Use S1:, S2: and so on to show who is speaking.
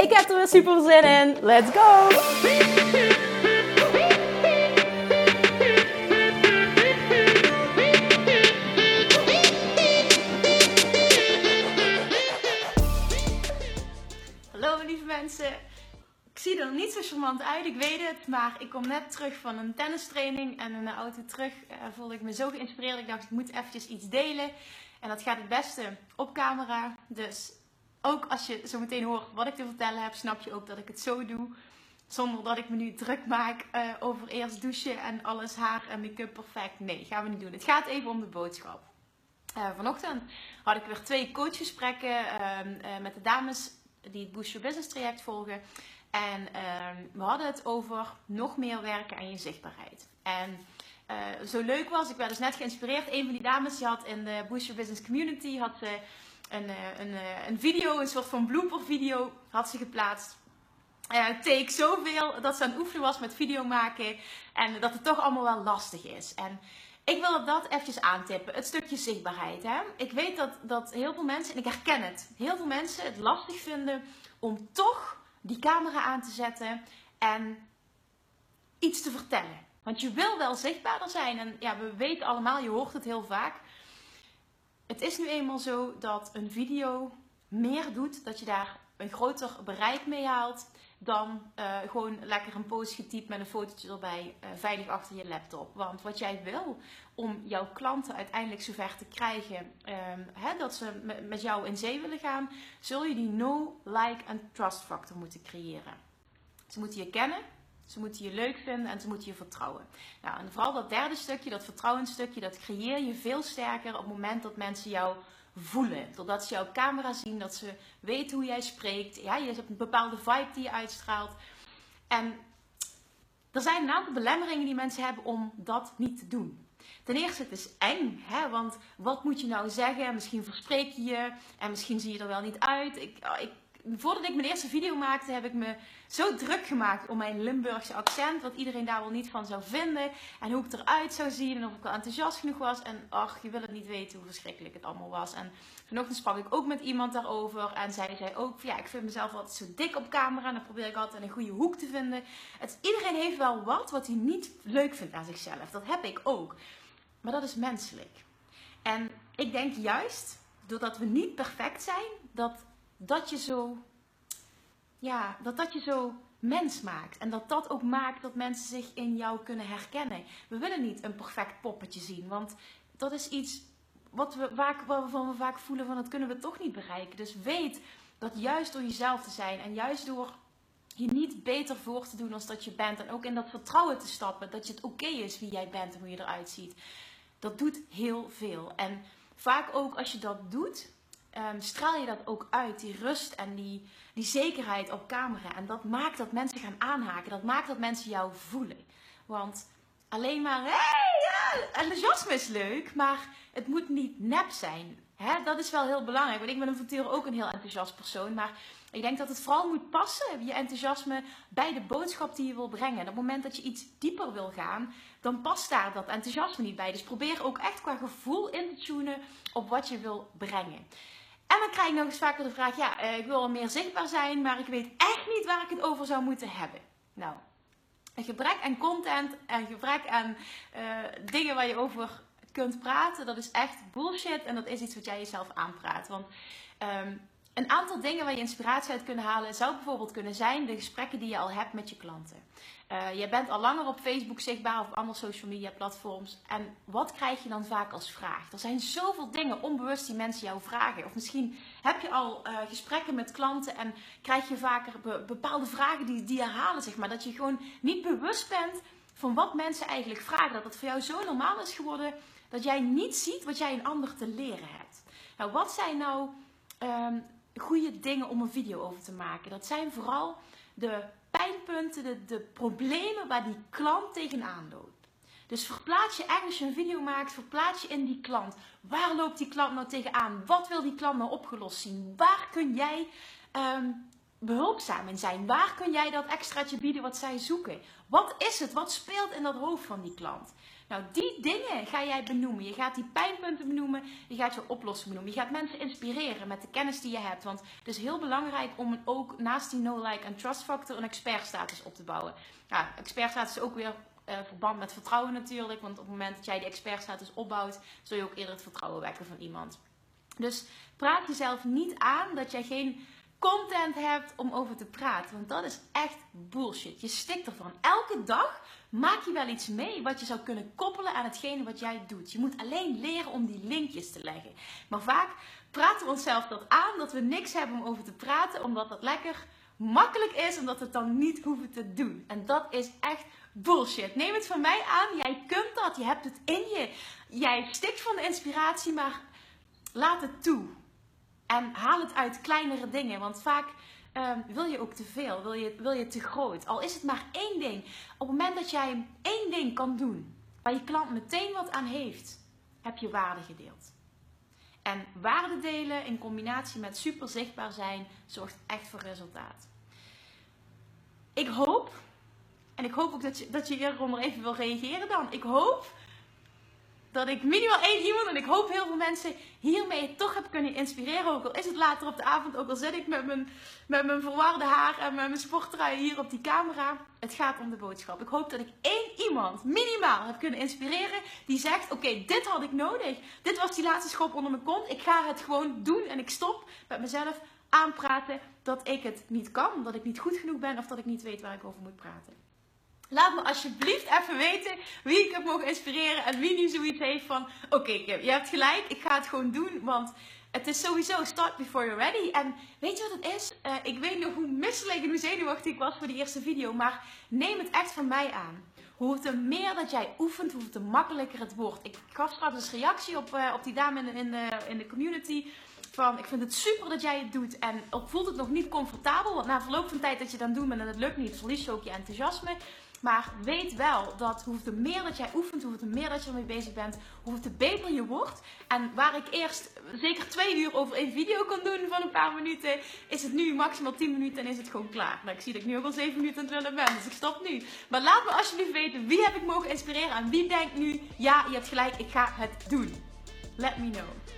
S1: Ik heb er weer super zin in. Let's go! Hallo lieve mensen. Ik zie er niet zo charmant uit, ik weet het. Maar ik kom net terug van een tennistraining. En in de auto terug uh, voelde ik me zo geïnspireerd. Ik dacht, ik moet eventjes iets delen. En dat gaat het beste op camera. Dus ook als je zo meteen hoort wat ik te vertellen heb, snap je ook dat ik het zo doe. Zonder dat ik me nu druk maak uh, over eerst douchen en alles haar en make-up perfect. Nee, gaan we niet doen. Het gaat even om de boodschap. Uh, vanochtend had ik weer twee coachgesprekken uh, met de dames die het Boost Your Business traject volgen. En ehm, we hadden het over nog meer werken aan je zichtbaarheid. En zo leuk was, ik werd dus net geïnspireerd. Een van die dames die had in de Boost Your Business community had ze een, eh, eh, een video, een soort van blooper video had ze geplaatst. Uh, take zoveel dat ze aan het oefenen was met video maken. En dat het toch allemaal wel lastig is. En ik wil dat eventjes aantippen. Het stukje zichtbaarheid. Hè? Ik weet dat, dat heel veel mensen, en ik herken het, heel veel mensen het lastig vinden om toch die camera aan te zetten en iets te vertellen. Want je wil wel zichtbaarder zijn. En ja, we weten allemaal, je hoort het heel vaak. Het is nu eenmaal zo dat een video meer doet, dat je daar een groter bereik mee haalt dan uh, gewoon lekker een post getypt met een fotootje erbij, uh, veilig achter je laptop. Want wat jij wil om jouw klanten uiteindelijk zover te krijgen um, hè, dat ze met jou in zee willen gaan, zul je die no, like en trust factor moeten creëren. Ze moeten je kennen, ze moeten je leuk vinden en ze moeten je vertrouwen. Nou, en vooral dat derde stukje, dat vertrouwensstukje, dat creëer je veel sterker op het moment dat mensen jou voelen. Doordat ze jouw camera zien, dat ze weten hoe jij spreekt. Ja, je hebt een bepaalde vibe die je uitstraalt. En er zijn een aantal belemmeringen die mensen hebben om dat niet te doen. Ten eerste, het is eng, hè? want wat moet je nou zeggen? Misschien verspreek je je en misschien zie je er wel niet uit. Ik, oh, ik voordat ik mijn eerste video maakte, heb ik me zo druk gemaakt om mijn Limburgse accent. Wat iedereen daar wel niet van zou vinden. En hoe ik eruit zou zien. En of ik wel enthousiast genoeg was. En ach, je wil het niet weten hoe verschrikkelijk het allemaal was. En vanochtend sprak ik ook met iemand daarover. En zij zei ook, ja, ik vind mezelf altijd zo dik op camera. En dan probeer ik altijd een goede hoek te vinden. Het, iedereen heeft wel wat wat hij niet leuk vindt aan zichzelf. Dat heb ik ook. Maar dat is menselijk. En ik denk juist, doordat we niet perfect zijn, dat dat je zo, ja, dat dat je zo mens maakt. En dat dat ook maakt dat mensen zich in jou kunnen herkennen. We willen niet een perfect poppetje zien, want dat is iets wat we waarvan we vaak voelen van dat kunnen we toch niet bereiken. Dus weet dat juist door jezelf te zijn en juist door je niet beter voor te doen als dat je bent. En ook in dat vertrouwen te stappen dat je het oké is wie jij bent en hoe je eruit ziet. Dat doet heel veel. En vaak ook als je dat doet, um, straal je dat ook uit. Die rust en die, die zekerheid op camera. En dat maakt dat mensen gaan aanhaken. Dat maakt dat mensen jou voelen. Want alleen maar, enthousiasme is leuk, maar het moet niet nep zijn. Hè? Dat is wel heel belangrijk. Want ik ben van nature ook een heel enthousiast persoon. Maar ik denk dat het vooral moet passen, je enthousiasme, bij de boodschap die je wil brengen. En op het moment dat je iets dieper wil gaan, dan past daar dat enthousiasme niet bij. Dus probeer ook echt qua gevoel in te tunen op wat je wil brengen. En dan krijg ik nog eens vaker de vraag: ja, eh, ik wil wel meer zichtbaar zijn, maar ik weet echt niet waar ik het over zou moeten hebben. Nou, een gebrek aan content en gebrek aan uh, dingen waar je over kunt praten, dat is echt bullshit. En dat is iets wat jij jezelf aanpraat. Want um, een aantal dingen waar je inspiratie uit kunt halen, zou bijvoorbeeld kunnen zijn de gesprekken die je al hebt met je klanten. Uh, je bent al langer op Facebook zichtbaar of andere social media platforms. En wat krijg je dan vaak als vraag? Er zijn zoveel dingen onbewust die mensen jou vragen. Of misschien heb je al uh, gesprekken met klanten en krijg je vaker be bepaalde vragen die, die herhalen, zeg maar. Dat je gewoon niet bewust bent van wat mensen eigenlijk vragen. Dat het voor jou zo normaal is geworden dat jij niet ziet wat jij een ander te leren hebt. Nou, wat zijn nou um, goede dingen om een video over te maken. Dat zijn vooral de pijnpunten, de, problemen waar die klant tegenaan loopt. Dus verplaats je echt als je een video maakt, verplaats je in die klant. Waar loopt die klant nou tegenaan? Wat wil die klant nou opgelost zien? Waar kun jij um, behulpzaam in zijn? Waar kun jij dat extraatje bieden wat zij zoeken? Wat is het? Wat speelt in dat hoofd van die klant? Nou, die dingen ga jij benoemen. Je gaat die pijnpunten benoemen. Je gaat je oplossing benoemen. Je gaat mensen inspireren met de kennis die je hebt. Want het is heel belangrijk om ook naast die no, like en trust factor een expertstatus op te bouwen. Ja, expertstatus is ook weer uh, verband met vertrouwen natuurlijk. Want op het moment dat jij die expertstatus opbouwt, zul je ook eerder het vertrouwen wekken van iemand. Dus praat jezelf niet aan dat jij geen content hebt om over te praten. Want dat is echt bullshit. Je stikt ervan. Elke dag maak je wel iets mee wat je zou kunnen koppelen aan hetgene wat jij doet. Je moet alleen leren om die linkjes te leggen. Maar vaak praten we onszelf dat aan dat we niks hebben om over te praten, omdat dat lekker makkelijk is en dat we het dan niet hoeven te doen. En dat is echt bullshit. Neem het van mij aan. Jij kunt dat. Je hebt het in je. Jij stikt van de inspiratie, maar laat het toe. En haal het uit kleinere dingen. Want vaak um, wil je ook te veel. Wil je, wil je te groot. Al is het maar één ding. Op het moment dat jij één ding kan doen. Waar je klant meteen wat aan heeft. Heb je waarde gedeeld. En waarde delen in combinatie met super zichtbaar zijn. Zorgt echt voor resultaat. Ik hoop en ik hoop ook dat je, dat je hieronder even wil reageren dan. Ik hoop dat ik minimaal één iemand en ik hoop heel veel mensen hiermee toch heb kunnen inspireren. Ook al is het later op de avond, ook al zit ik met mijn, met mijn verwarde haar en met mijn sporttrui hier op die camera. Het gaat om de boodschap. Ik hoop dat ik één iemand minimaal heb kunnen inspireren die zegt: Oké, dit had ik nodig. Dit was die laatste schop onder mijn kont. Ik ga het gewoon doen en ik stop met mezelf aanpraten dat ik het niet kan, dat ik niet goed genoeg ben of dat ik niet weet waar ik over moet praten. Laat me alsjeblieft even weten wie ik heb mogen inspireren en wie nu zoiets heeft van: Oké, je hebt gelijk, ik ga het gewoon doen. Want het is sowieso start before you're ready. En weet je wat het is? Uh, ik weet nog hoe misselijk en hoe zenuwachtig ik was voor die eerste video. Maar neem het echt van mij aan. Hoe te meer dat jij oefent, hoe te makkelijker het wordt. Ik gaf straks eens reactie op, uh, op die dame in, in, de, in de community. Van, ik vind het super dat jij het doet. En ook voelt het nog niet comfortabel. Want na verloop van tijd dat je dan doet en het lukt niet, verlies je ook je enthousiasme. Maar weet wel dat hoe meer dat jij oefent, hoe meer dat je ermee bezig bent, hoe te beter je wordt. En waar ik eerst zeker twee uur over één video kan doen van een paar minuten, is het nu maximaal 10 minuten en is het gewoon klaar. Nou, ik zie dat ik nu ook al 7 minuten aan het ben, dus ik stop nu. Maar laat me alsjeblieft weten wie heb ik mogen inspireren en wie denkt nu, ja, je hebt gelijk, ik ga het doen. Let me know.